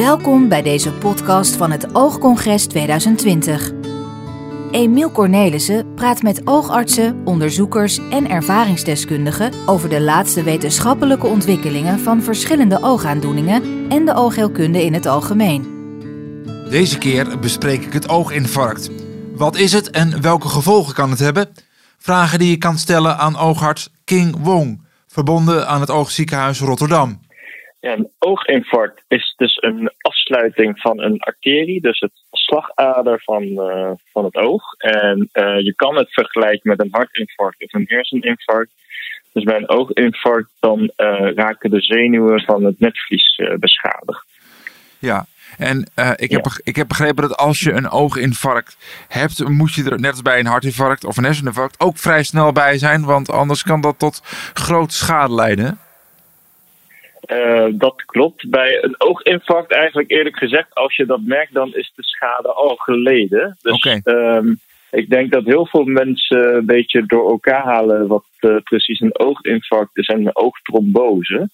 Welkom bij deze podcast van het Oogcongres 2020. Emiel Cornelissen praat met oogartsen, onderzoekers en ervaringsdeskundigen over de laatste wetenschappelijke ontwikkelingen van verschillende oogaandoeningen en de oogheelkunde in het algemeen. Deze keer bespreek ik het ooginfarct. Wat is het en welke gevolgen kan het hebben? Vragen die je kan stellen aan oogarts King Wong, verbonden aan het Oogziekenhuis Rotterdam. Ja, een ooginfarct is dus een afsluiting van een arterie, dus het slagader van, uh, van het oog. En uh, je kan het vergelijken met een hartinfarct of een herseninfarct. Dus bij een ooginfarct dan uh, raken de zenuwen van het netvlies beschadigd. Ja, en ik, heb, ja. ik heb begrepen dat als je een ooginfarct hebt, moet je er net als bij een hartinfarct of een herseninfarct ook vrij snel bij zijn, want anders kan dat tot grote schade leiden. Uh, dat klopt. Bij een ooginfarct eigenlijk eerlijk gezegd, als je dat merkt, dan is de schade al geleden. Dus okay. um, ik denk dat heel veel mensen een beetje door elkaar halen wat uh, precies een ooginfarct is en een oogtrombose.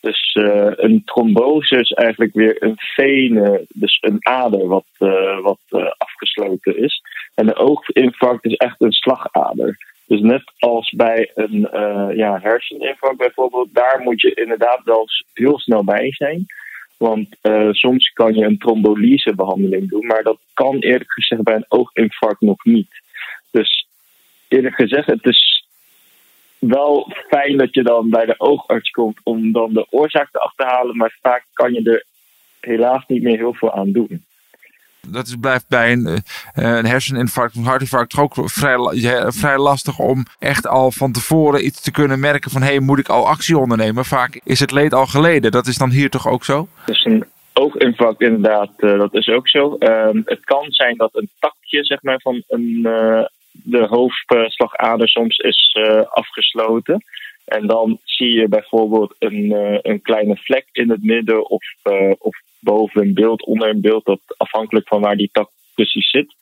Dus uh, een trombose is eigenlijk weer een vene, dus een ader wat, wat afgesloten is. En een ooginfarct is echt een slagader. Dus net als bij een uh, ja, herseninfarct bijvoorbeeld, daar moet je inderdaad wel heel snel bij zijn. Want uh, soms kan je een trombolysebehandeling doen, maar dat kan eerlijk gezegd bij een ooginfarct nog niet. Dus eerlijk gezegd, het is wel fijn dat je dan bij de oogarts komt om dan de oorzaak te achterhalen, maar vaak kan je er helaas niet meer heel veel aan doen. Dat is, blijft bij een, uh, een herseninfarct, een hartinfarct ook vrij, lastig om echt al van tevoren iets te kunnen merken van hé, hey, moet ik al actie ondernemen? Vaak is het leed al geleden. Dat is dan hier toch ook zo? Dus een ooginfarct inderdaad, uh, dat is ook zo. Uh, het kan zijn dat een takje zeg maar, van een, de hoofdslagader soms is afgesloten. En dan zie je bijvoorbeeld een, een kleine vlek in het midden of, of boven een beeld, onder een beeld, dat afhankelijk van waar die tak precies zit.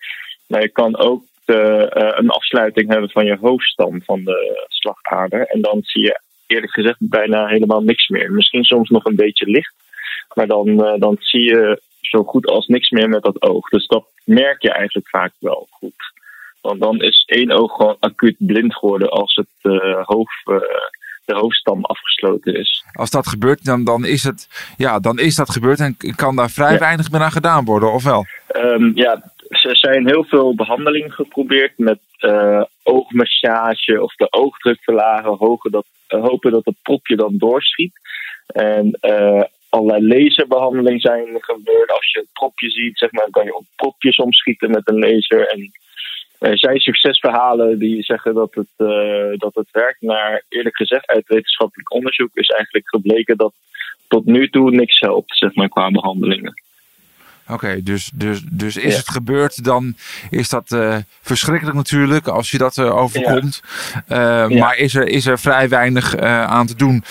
Maar je kan ook de, uh, een afsluiting hebben van je hoofdstam van de slagader. En dan zie je eerlijk gezegd bijna helemaal niks meer. Misschien soms nog een beetje licht, maar dan, uh, dan zie je zo goed als niks meer met dat oog. Dus dat merk je eigenlijk vaak wel goed. Want dan is één oog gewoon acuut blind geworden als het uh, hoofd de hoofdstam afgesloten is. Als dat gebeurt, dan, dan, is, het, ja, dan is dat gebeurd en kan daar vrij ja. weinig meer aan gedaan worden, of wel? Um, ja, er zijn heel veel behandelingen geprobeerd met uh, oogmassage of de oogdruk verlagen, hopen dat, uh, hopen dat het propje dan doorschiet. En uh, allerlei laserbehandelingen zijn gebeurd. Als je een propje ziet, zeg maar, kan je op propjes omschieten met een laser. En er zijn succesverhalen die zeggen dat het, uh, dat het werkt. Maar eerlijk gezegd, uit wetenschappelijk onderzoek is eigenlijk gebleken dat tot nu toe niks helpt, zeg maar, qua behandelingen. Oké, okay, dus, dus, dus is ja. het gebeurd, dan is dat uh, verschrikkelijk natuurlijk als je dat uh, overkomt. Ja. Ja. Maar is er, is er vrij weinig aan te doen.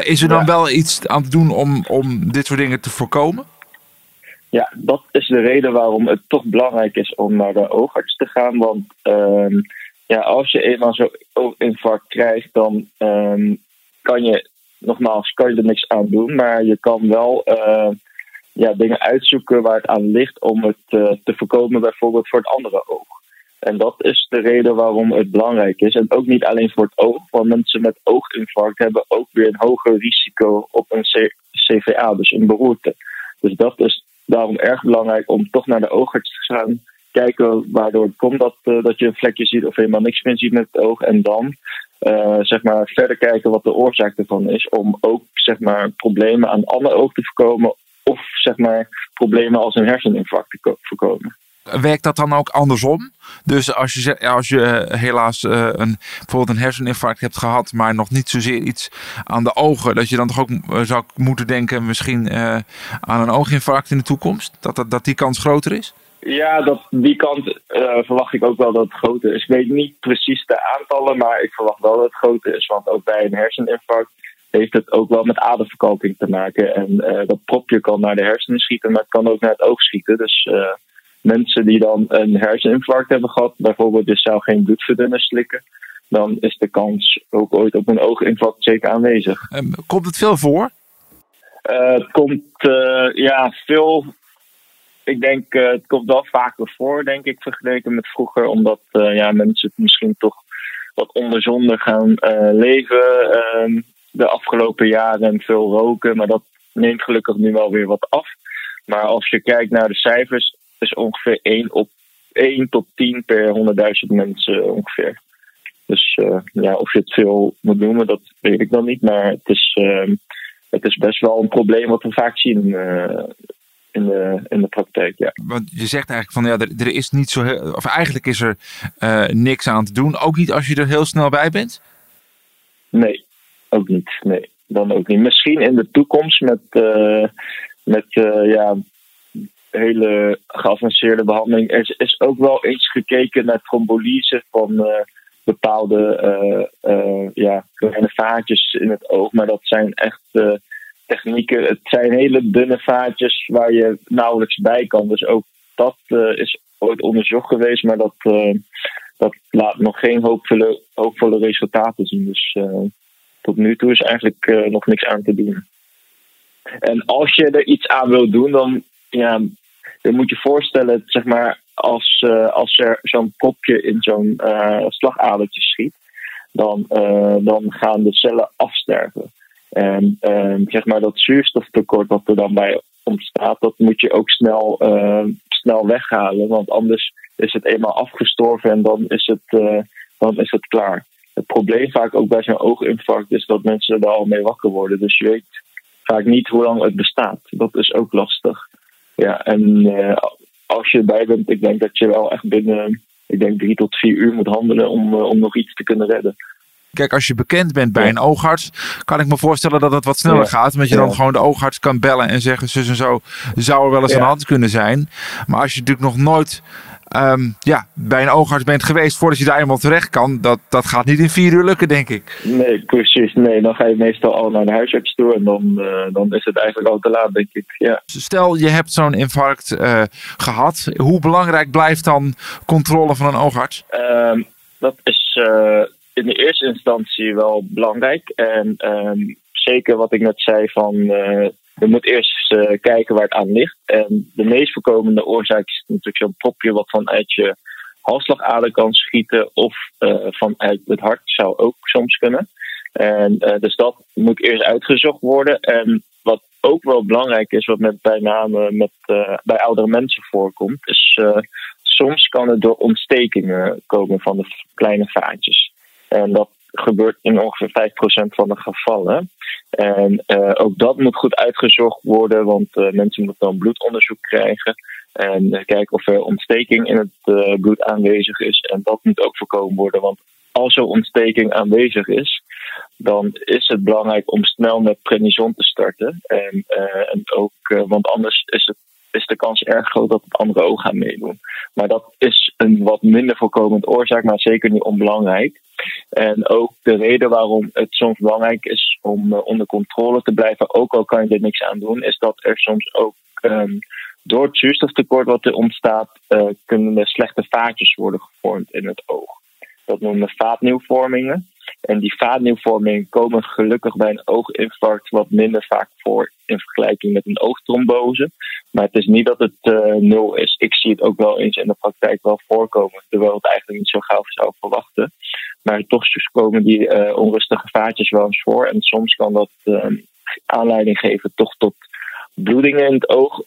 is er dan wel iets aan te doen om, om dit soort dingen te voorkomen? Ja, dat is de reden waarom het toch belangrijk is om naar de oogarts te gaan. Want um, ja, als je eenmaal zo'n infarct krijgt, dan um, kan je, nogmaals, kan je er niks aan doen. Maar je kan wel uh, ja, dingen uitzoeken waar het aan ligt om het uh, te voorkomen, bijvoorbeeld voor het andere oog. En dat is de reden waarom het belangrijk is. En ook niet alleen voor het oog, want mensen met ooginfarct hebben ook weer een hoger risico op een C CVA, dus een beroerte. Dus dat is daarom erg belangrijk om toch naar de oogarts te gaan. Kijken waardoor het komt dat, uh, dat je een vlekje ziet of helemaal niks meer ziet met het oog. En dan uh, zeg maar verder kijken wat de oorzaak ervan is. Om ook zeg maar, problemen aan andere oog te voorkomen. Of zeg maar, problemen als een herseninfarct te voorkomen werkt dat dan ook andersom? Dus als je, als je helaas uh, een, bijvoorbeeld een herseninfarct hebt gehad, maar nog niet zozeer iets aan de ogen, dat je dan toch ook uh, zou moeten denken misschien uh, aan een ooginfarct in de toekomst? Dat, dat, dat die kans groter is? Ja, dat, die kant verwacht ik ook wel dat het groter is. Ik weet niet precies de aantallen, maar ik verwacht wel dat het groter is. Want ook bij een herseninfarct heeft het ook wel met aderverkalking te maken. En dat propje kan naar de hersenen schieten, maar het kan ook naar het oog schieten. Dus mensen die dan een herseninfarct hebben gehad, bijvoorbeeld dus zou geen bloedverdunner slikken, dan is de kans ook ooit op een ooginfarct zeker aanwezig. Um, komt het veel voor? het komt ja, veel. Ik denk, het komt wel vaker voor, denk ik, vergeleken met vroeger. Omdat ja, mensen het misschien toch wat onderzonder gaan leven ehm, de afgelopen jaren en veel roken. Maar dat neemt gelukkig nu wel weer wat af. Maar als je kijkt naar de cijfers, is ongeveer 1 op 1 tot 10 per 100.000 mensen ongeveer. Dus uh, ja, of je het veel moet noemen, dat weet ik dan niet. Maar het is, uh, het is best wel een probleem wat we vaak zien uh, in, de, in de praktijk. Ja. Want je zegt eigenlijk van ja, er, er is niet zo heel, of eigenlijk is er niks aan te doen. Ook niet als je er heel snel bij bent? Nee, ook niet. Nee, dan ook niet. Misschien in de toekomst met, met ja, hele geavanceerde behandeling. Er is ook wel eens gekeken naar trombolyse van uh, bepaalde uh, uh, ja, kleine vaatjes in het oog. Maar dat zijn echt technieken. Het zijn hele dunne vaatjes waar je nauwelijks bij kan. Dus ook dat is ooit onderzocht geweest, maar dat, dat laat nog geen hoopvolle, hoopvolle resultaten zien. Dus tot nu toe is eigenlijk nog niks aan te doen. En als je er iets aan wil doen, dan ja, je moet je voorstellen, zeg maar, als, uh, als er zo'n kopje in zo'n uh, slagadertje schiet, dan, uh, dan gaan de cellen afsterven. En zeg maar dat zuurstoftekort wat er dan bij ontstaat, dat moet je ook snel, snel weghalen. Want anders is het eenmaal afgestorven en dan is het, dan is het klaar. Het probleem vaak ook bij zo'n ooginfarct is dat mensen er al mee wakker worden. Dus je weet vaak niet hoe lang het bestaat. Dat is ook lastig. Ja, en uh, als je erbij bent, ik denk dat je wel echt binnen ik denk drie tot vier uur moet handelen om, uh, om nog iets te kunnen redden. Kijk, als je bekend bent bij een oogarts, kan ik me voorstellen dat het wat sneller ja. gaat. Omdat je dan gewoon de oogarts kan bellen en zeggen: zus en zo zou er wel eens aan de hand kunnen zijn. Maar als je natuurlijk nog nooit um, ja, bij een oogarts bent geweest voordat je daar eenmaal terecht kan, dat, dat gaat niet in vier uur lukken, denk ik. Nee, precies. Nee, dan ga je meestal al naar de huisarts toe en dan, uh, dan is het eigenlijk al te laat, denk ik. Ja. Stel, je hebt zo'n infarct uh, gehad. Hoe belangrijk blijft dan controle van een oogarts? Um, dat is uh, in de eerste instantie wel belangrijk. En um, zeker wat ik net zei van je moet eerst uh, kijken waar het aan ligt. En de meest voorkomende oorzaak is natuurlijk zo'n propje wat vanuit je halsslagader kan schieten of uh, vanuit het hart zou ook soms kunnen. En uh, dus dat moet eerst uitgezocht worden. En wat ook wel belangrijk is, wat met bij name met, bij oudere mensen voorkomt, is soms kan het door ontstekingen komen van de kleine vaatjes. En dat gebeurt in ongeveer 5% van de gevallen. En uh, ook dat moet goed uitgezocht worden, want uh, mensen moeten dan bloedonderzoek krijgen. En uh, kijken of er ontsteking in het bloed aanwezig is. En dat moet ook voorkomen worden, want als er ontsteking aanwezig is, dan is het belangrijk om snel met prednison te starten. En, en ook, want anders is het is de kans erg groot dat het andere oog gaat meedoen. Maar dat is een wat minder voorkomend oorzaak, maar zeker niet onbelangrijk. En ook de reden waarom het soms belangrijk is om uh, onder controle te blijven, ook al kan je er niks aan doen, is dat er soms ook um, door het zuurstoftekort wat er ontstaat, uh, kunnen er slechte vaatjes worden gevormd in het oog. Dat noemen we vaatnieuwvormingen. En die vaatnieuwvormingen komen gelukkig bij een ooginfarct wat minder vaak voor in vergelijking met een oogtrombose. Maar het is niet dat het uh, nul is. Ik zie het ook wel eens in de praktijk wel voorkomen, terwijl het eigenlijk niet zo gauw zou verwachten. Maar toch komen die uh, onrustige vaatjes wel eens voor. En soms kan dat uh, aanleiding geven toch tot bloedingen in het oog.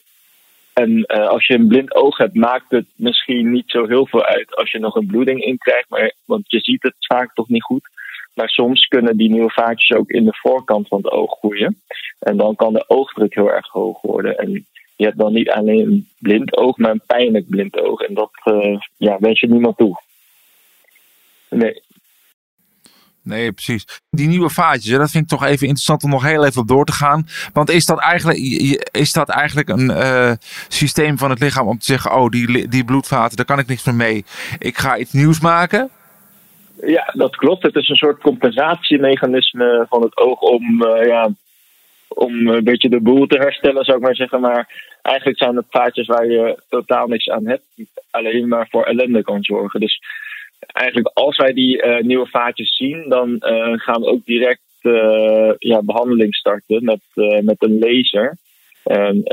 En uh, als je een blind oog hebt, maakt het misschien niet zo heel veel uit als je nog een bloeding in krijgt. Maar, want je ziet het vaak toch niet goed. Maar soms kunnen die nieuwe vaatjes ook in de voorkant van het oog groeien. En dan kan de oogdruk heel erg hoog worden. En je hebt dan niet alleen een blind oog, maar een pijnlijk blind oog. En dat uh, ja, wens je niemand toe. Nee. Nee, precies. Die nieuwe vaatjes, dat vind ik toch even interessant om nog heel even op door te gaan. Want is dat eigenlijk, is dat eigenlijk een uh, systeem van het lichaam om te zeggen: Oh, die, die bloedvaten, daar kan ik niks meer mee. Ik ga iets nieuws maken? Ja, dat klopt. Het is een soort compensatiemechanisme van het oog om, uh, ja, om een beetje de boel te herstellen, zou ik maar zeggen. Maar eigenlijk zijn het vaatjes waar je totaal niks aan hebt, alleen maar voor ellende kan zorgen. Dus eigenlijk als wij die uh, nieuwe vaatjes zien, dan uh, gaan we ook direct ja, behandeling starten met, met een laser. En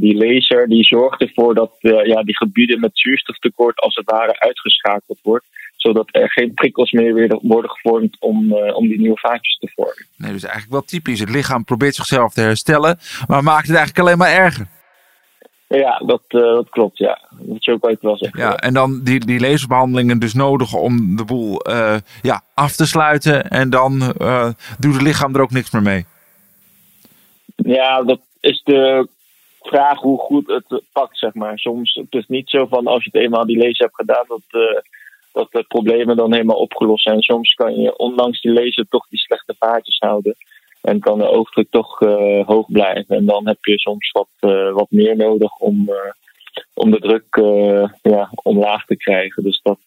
die laser die zorgt ervoor dat ja, die gebieden met zuurstoftekort als het ware uitgeschakeld wordt zodat er geen prikkels meer weer worden gevormd om, om die nieuwe vaatjes te vormen. Nee, dus eigenlijk wel typisch. Het lichaam probeert zichzelf te herstellen, maar maakt het eigenlijk alleen maar erger. Ja, dat, uh, dat klopt, ja. Dat ook wat ik wel zeggen. Ja, en dan die, die laserbehandelingen dus nodig om de boel uh, ja, af te sluiten. En dan doet het lichaam er ook niks meer mee. Ja, dat is de vraag hoe goed het pakt, zeg maar. Soms het is niet zo van als je het eenmaal die laser hebt gedaan, dat, dat de problemen dan helemaal opgelost zijn. Soms kan je ondanks die laser toch die slechte vaatjes houden. En kan de oogdruk toch uh, hoog blijven. En dan heb je soms wat, uh, wat meer nodig om, uh, om de druk ja, omlaag te krijgen. Dus dat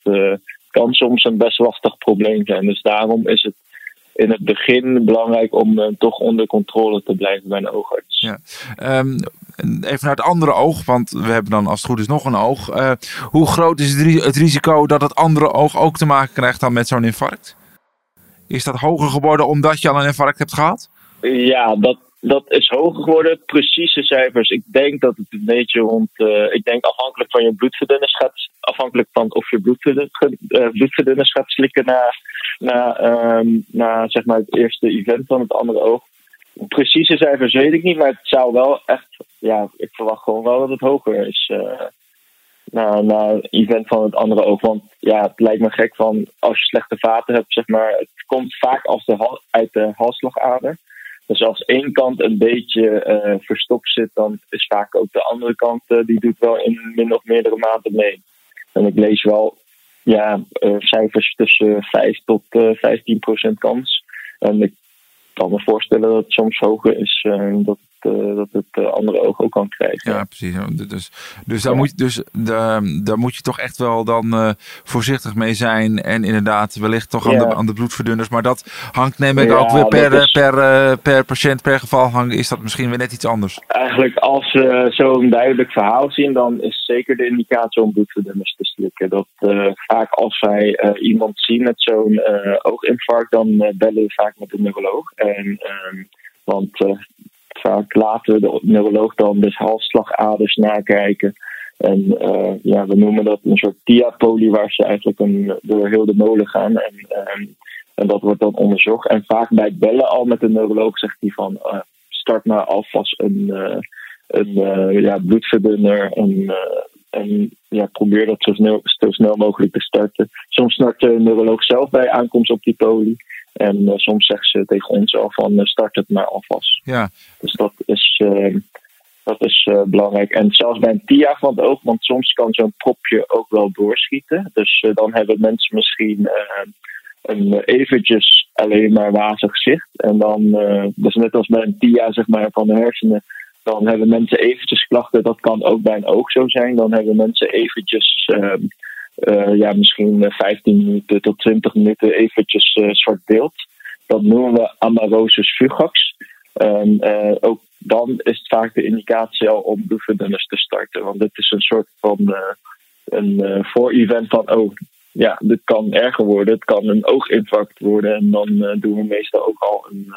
kan soms een best lastig probleem zijn. Dus daarom is het in het begin belangrijk om toch onder controle te blijven bij een oogarts. Ja. Um, even naar het andere oog, want we hebben dan als het goed is nog een oog. hoe groot is het risico dat het andere oog ook te maken krijgt dan met zo'n infarct? Is dat hoger geworden omdat je al een infarct hebt gehad? Ja, dat, dat is hoger geworden. Precieze cijfers. Ik denk dat het een beetje rond. Uh, ik denk afhankelijk van je bloedverdunners gaat. Afhankelijk van of je bloedverdunners, gaat slikken na, na, um, na zeg maar het eerste event van het andere oog. Precieze cijfers weet ik niet, maar het zou wel echt. Ja, ik verwacht gewoon wel dat het hoger is. Uh, naar, naar een event van het andere oog. Want ja, het lijkt me gek van als je slechte vaten hebt, zeg maar. Het komt vaak als de uit de halsslagader. Dus als één kant een beetje uh, verstopt zit, dan is vaak ook de andere kant, uh, die doet wel in min of meerdere maanden mee. En ik lees wel ja, uh, cijfers tussen 5 tot 15 procent kans. En ik kan me voorstellen dat het soms hoger is dat uh, dat het uh, andere oog ook kan krijgen. Ja, precies. Dus, dus, daar, Moet, dus daar, daar moet je toch echt wel dan voorzichtig mee zijn. En inderdaad, wellicht toch aan, de, aan de bloedverdunners. Maar dat hangt neem ik ja, ook weer per, is... per, per patiënt, per geval hangt, is dat misschien weer net iets anders. Eigenlijk als we zo'n duidelijk verhaal zien, dan is zeker de indicatie om bloedverdunners te slikken. Dat vaak als wij iemand zien met zo'n ooginfarct, dan bellen we vaak met de neuroloog. En, ehm, want vaak laten we de neuroloog dan dus halsslagaders nakijken. En uh, ja, we noemen dat een soort diapolie waar ze eigenlijk een, door heel de molen gaan. En, um, en dat wordt dan onderzocht. En vaak bij bellen al met de neuroloog zegt hij van uh, start maar alvast een, uh, een ja, bloedverdunner. En, ja, probeer dat zo snel, zo snel mogelijk te starten. Soms start de neuroloog zelf bij aankomst op die poli. En uh, soms zeggen ze tegen ons al van uh, start het maar alvast. Ja. Dus dat is, uh, dat is belangrijk. En zelfs bij een TIA van het oog, want soms kan zo'n propje ook wel doorschieten. Dus dan hebben mensen misschien een eventjes alleen maar wazig zicht. En dan, dus net als bij een TIA zeg maar, van de hersenen, dan hebben mensen eventjes klachten. Dat kan ook bij een oog zo zijn. Dan hebben mensen eventjes uh, ja, misschien 15 minuten tot 20 minuten eventjes uh, zwart beeld. Dat noemen we amarosis fugax. Ook dan is het vaak de indicatie al om bloedverdunners te starten. Want dit is een soort van een voor-event van, oh ja, dit kan erger worden. Het kan een ooginfarct worden. En dan doen we meestal ook al een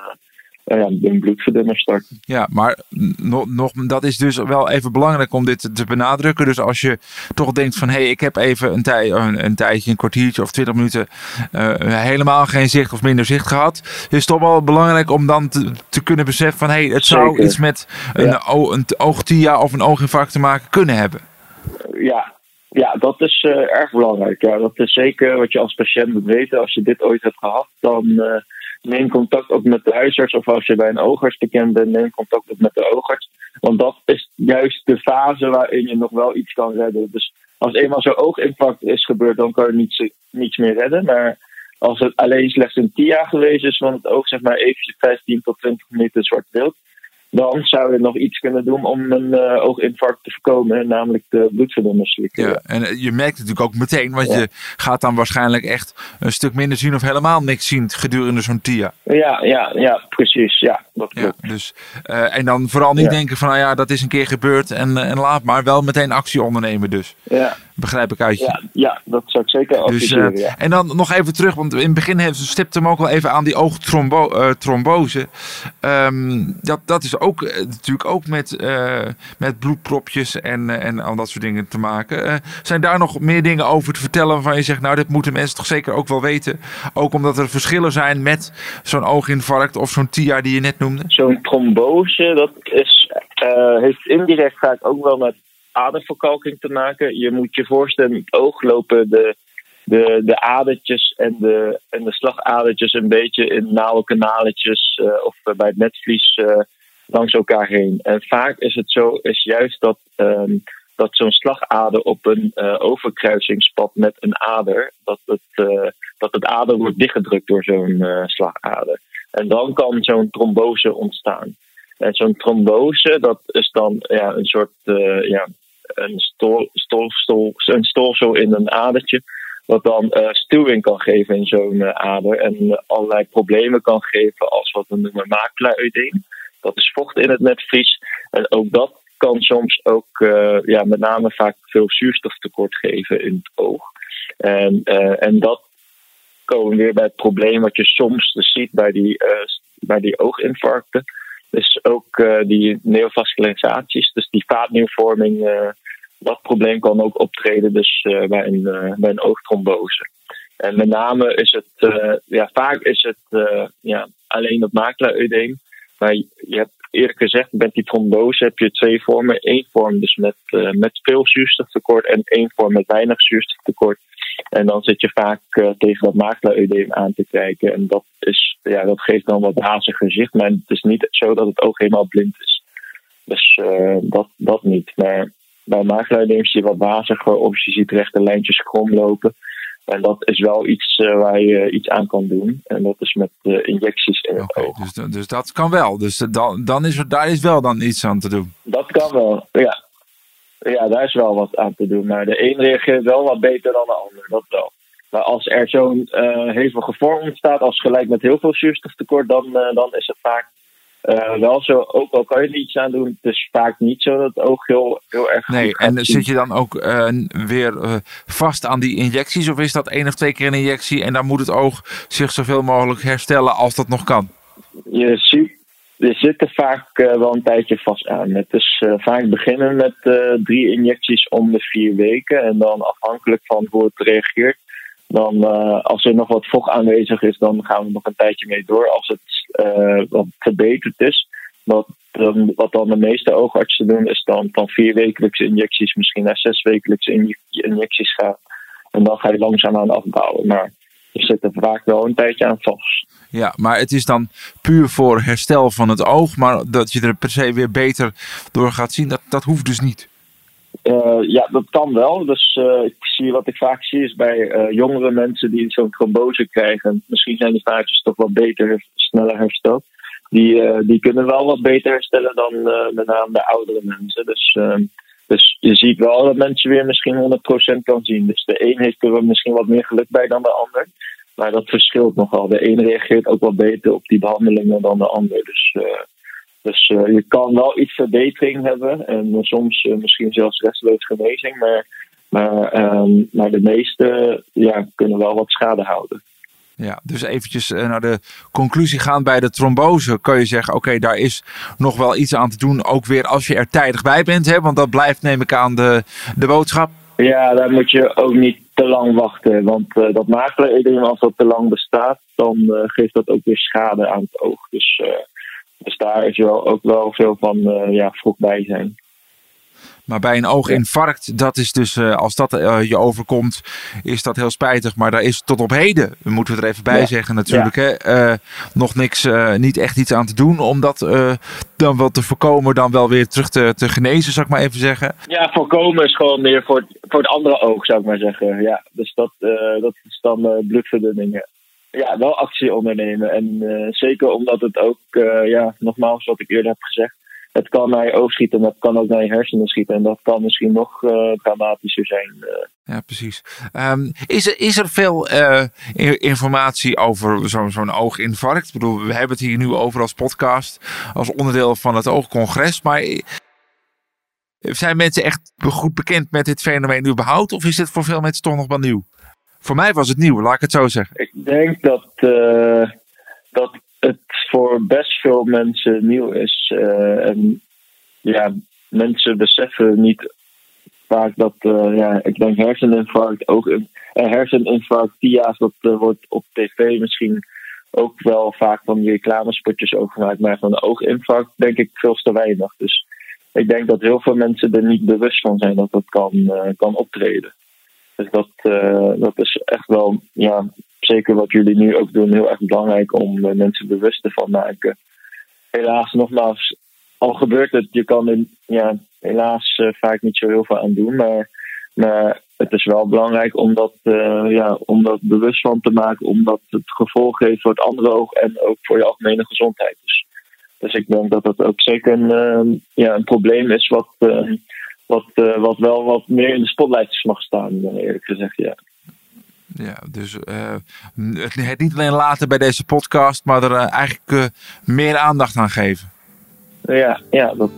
ja, een bloedverdunner starten. Ja, maar nog, nog, dat is dus wel even belangrijk om dit te benadrukken. Dus als je toch denkt van hé, hey, ik heb even een, tij, een, een, tijdje, een kwartiertje of twintig minuten uh, helemaal geen zicht of minder zicht gehad. Is het toch wel belangrijk om dan te, te kunnen beseffen van hé, hey, het zou Zeker. iets met een, ja. een oogtia of een ooginfarct te maken kunnen hebben. Ja, ja, dat is uh, erg belangrijk. Ja, dat is zeker wat je als patiënt moet weten. Als je dit ooit hebt gehad, dan uh, neem contact ook met de huisarts. Of als je bij een oogarts bekend bent, neem contact ook met de oogarts. Want dat is juist de fase waarin je nog wel iets kan redden. Dus als eenmaal zo'n ooginfarct is gebeurd, dan kan je niets, niets meer redden. Maar als het alleen slechts een TIA geweest is van het oog, zeg maar eventjes 15 tot 20 minuten zwart beeld dan zou je nog iets kunnen doen om een uh, ooginfarct te voorkomen, namelijk de bloedverdunners. Ja, en eh, je merkt het natuurlijk ook meteen, want ja. je gaat dan waarschijnlijk echt een stuk minder zien of helemaal niks zien gedurende zo'n TIA. Ja, ja, ja, precies. Ja, dat klopt. Ja, dus, uh, en dan vooral niet denken van, nou ja, dat is een keer gebeurd en, en laat maar, wel meteen actie ondernemen dus. Ja. Begrijp ik uit je. Ja, ja dat zou ik zeker Dus, adviseren. eh, ja. En dan nog even terug, want in het begin heeft- stipte hem ook wel even aan die oogtrombose. Ehm dat, dat is ook eh, natuurlijk ook met, eh, met bloedpropjes en, eh, en al dat soort dingen te maken. Zijn daar nog meer dingen over te vertellen waarvan je zegt, nou dit moeten mensen toch zeker ook wel weten. Ook omdat er verschillen zijn met zo'n ooginfarct of zo'n TIA die je net noemde. Zo'n trombose, dat is, heeft indirect vaak ook wel met aderverkalking te maken. Je moet je voorstellen, in het oog lopen de, de, de adertjes en de, en de slagadertjes een beetje in nauwe kanaletjes of bij het netvlies langs elkaar heen. En vaak is het zo, is juist dat, ehm, dat zo'n slagader op een eh, overkruisingspad met een ader, dat het, eh, dat het ader wordt dichtgedrukt door zo'n eh, slagader. En dan kan zo'n trombose ontstaan. En zo'n trombose, dat is dan ja, een soort ja, een stol, een stolsel in een adertje. Wat dan stuwing kan geven in zo'n ader. En allerlei problemen kan geven als wat we noemen macula-eudeem. Dat is vocht in het netvlies. En ook dat kan soms ook eh, ja, met name vaak veel zuurstoftekort geven in het oog. En, eh, en dat komen we weer bij het probleem wat je soms dus ziet bij die, eh, bij die ooginfarcten. Dus ook die neovascularisaties, dus die vaatnieuwvorming, dat probleem kan ook optreden dus, bij, een, bij een oogtrombose. En met name is het, ja, vaak is het ja, alleen dat macula-eudeem. Maar je hebt eerlijk gezegd, met die trombose heb je twee vormen. Eén vorm dus met, eh, met veel zuurstoftekort en één vorm met weinig zuurstoftekort. En dan zit je vaak eh, tegen dat macula-eudeem aan te kijken. En dat, is, ja, dat geeft dan wat wazig gezicht. Maar het is niet zo dat het oog helemaal blind is. Dus eh, dat, dat niet. Maar bij macula-eudeem zie je wat waziger of je ziet rechte lijntjes krom lopen. En dat is wel iets eh, waar je iets aan kan doen. En dat is met eh, injecties in het oog. dus, dus dat kan wel. Dus dan, dan is er, daar is wel dan iets aan te doen. Dat kan wel, ja. Ja, daar is wel wat aan te doen. Maar de een reageert wel wat beter dan de ander, dat wel. Maar als er zo'n eh, hevige vorm ontstaat, als gelijk met heel veel zuurstoftekort, dan, eh, dan is het vaak eh, wel zo. Ook al kan je er iets aan doen, het is vaak niet zo dat het oog heel, heel erg Nee, en zien. zit je dan ook eh, weer eh, vast aan die injecties? Of is dat één of twee keer een injectie en dan moet het oog zich zoveel mogelijk herstellen als dat nog kan? je ziet, je zit er vaak wel een tijdje vast aan. Het is vaak beginnen met drie injecties om de vier weken. En dan afhankelijk van hoe het reageert. Dan, eh, als er nog wat vocht aanwezig is, dan gaan we nog een tijdje mee door. Als het eh, wat verbeterd is, wat, wat dan de meeste oogartsen doen, is dan van vier wekelijkse injecties misschien naar zes wekelijkse inje- injecties gaan. En dan ga je langzaam aan afbouwen. Maar je zit er vaak wel een tijdje aan vast. Ja, maar het is dan puur voor herstel van het oog. Maar dat je er per se weer beter door gaat zien, dat, dat hoeft dus niet. Eh, ja, dat kan wel. Dus eh, ik zie, wat ik vaak zie is bij eh, jongere mensen die zo'n trombose krijgen. Misschien zijn die vaatjes toch wat beter, sneller hersteld. Die, die kunnen wel wat beter herstellen dan met name de oudere mensen. Dus, dus je ziet wel dat mensen weer misschien 100% kan zien. Dus de een heeft er misschien wat meer geluk bij dan de ander. Maar dat verschilt nogal. De een reageert ook wat beter op die behandelingen dan de ander. Dus, dus eh, je kan wel iets verbetering hebben. En eh, soms eh, misschien zelfs restloos genezing. Maar, maar, ehm, maar de meeste ja, kunnen wel wat schade houden. Ja, dus eventjes naar de conclusie gaan bij de trombose. Kan je zeggen, oké, daar is nog wel iets aan te doen. Ook weer als je er tijdig bij bent. Hè? Want dat blijft, neem ik aan, de, de boodschap. Ja, daar moet je ook niet te lang wachten. Want eh, dat macula-edeem, als dat te lang bestaat, dan geeft dat ook weer schade aan het oog. Dus, dus daar is wel ook wel veel van eh, ja, vroeg bij zijn. Maar bij een ooginfarct, dat is dus, eh, als dat eh, je overkomt, is dat heel spijtig. Maar daar is tot op heden, moeten we er even bij Ja. zeggen natuurlijk, hè, nog niks, niet echt iets aan te doen. Om dat dan wel te voorkomen, dan wel weer terug te, te genezen, zou ik maar even zeggen. Ja, voorkomen is gewoon meer voor het, voor het andere oog, zou ik maar zeggen. Ja, dus dat, dat is dan bloedverdunning. Ja. Wel actie ondernemen. En eh, zeker omdat het ook, eh, ja, nogmaals wat ik eerder heb gezegd, het kan naar je oog schieten, maar het kan ook naar je hersenen schieten. En dat kan misschien nog eh, dramatischer zijn. Ja, precies. Ehm, is, er, is er veel informatie over zo'n zo'n ooginfarct? Ik bedoel, we hebben het hier nu over als podcast, als onderdeel van het oogcongres. Maar Zijn mensen echt goed bekend met dit fenomeen überhaupt? Of is het voor veel mensen toch nog wel nieuw? Voor mij was het nieuw, laat ik het zo zeggen. Ik denk dat, uh, dat het voor best veel mensen nieuw is. Uh, en ja, mensen beseffen niet vaak dat, uh, ja, ik denk herseninfarct, ook een herseninfarct, TIA's, dat wordt op tv misschien ook wel vaak van die reclamespotjes over gemaakt. Maar van een ooginfarct denk ik veel te weinig. Dus ik denk dat heel veel mensen er niet bewust van zijn dat dat kan, kan optreden. Dus dat, uh, dat is echt wel, ja, zeker wat jullie nu ook doen, heel erg belangrijk om uh, mensen bewust ervan maken. Helaas, nogmaals, al gebeurt het, je kan er ja, helaas vaak niet zo heel veel aan doen. Maar, maar het is wel belangrijk om dat, ja, om dat bewust van te maken, omdat het gevolg heeft voor het andere oog en ook voor je algemene gezondheid. Dus dus ik denk dat dat ook zeker een, ja, een probleem is wat, wat, uh, wat wel wat meer in de spotlights mag staan, eerlijk gezegd. Ja. Ja, dus het, het, niet alleen laten bij deze podcast, maar er eigenlijk meer aandacht aan geven. Ja, ja dat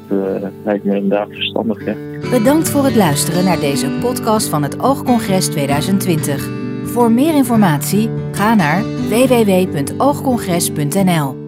lijkt me inderdaad verstandig. Ja. Bedankt voor het luisteren naar deze podcast van het Oogcongres 2020. Voor meer informatie ga naar www.oogcongres.nl.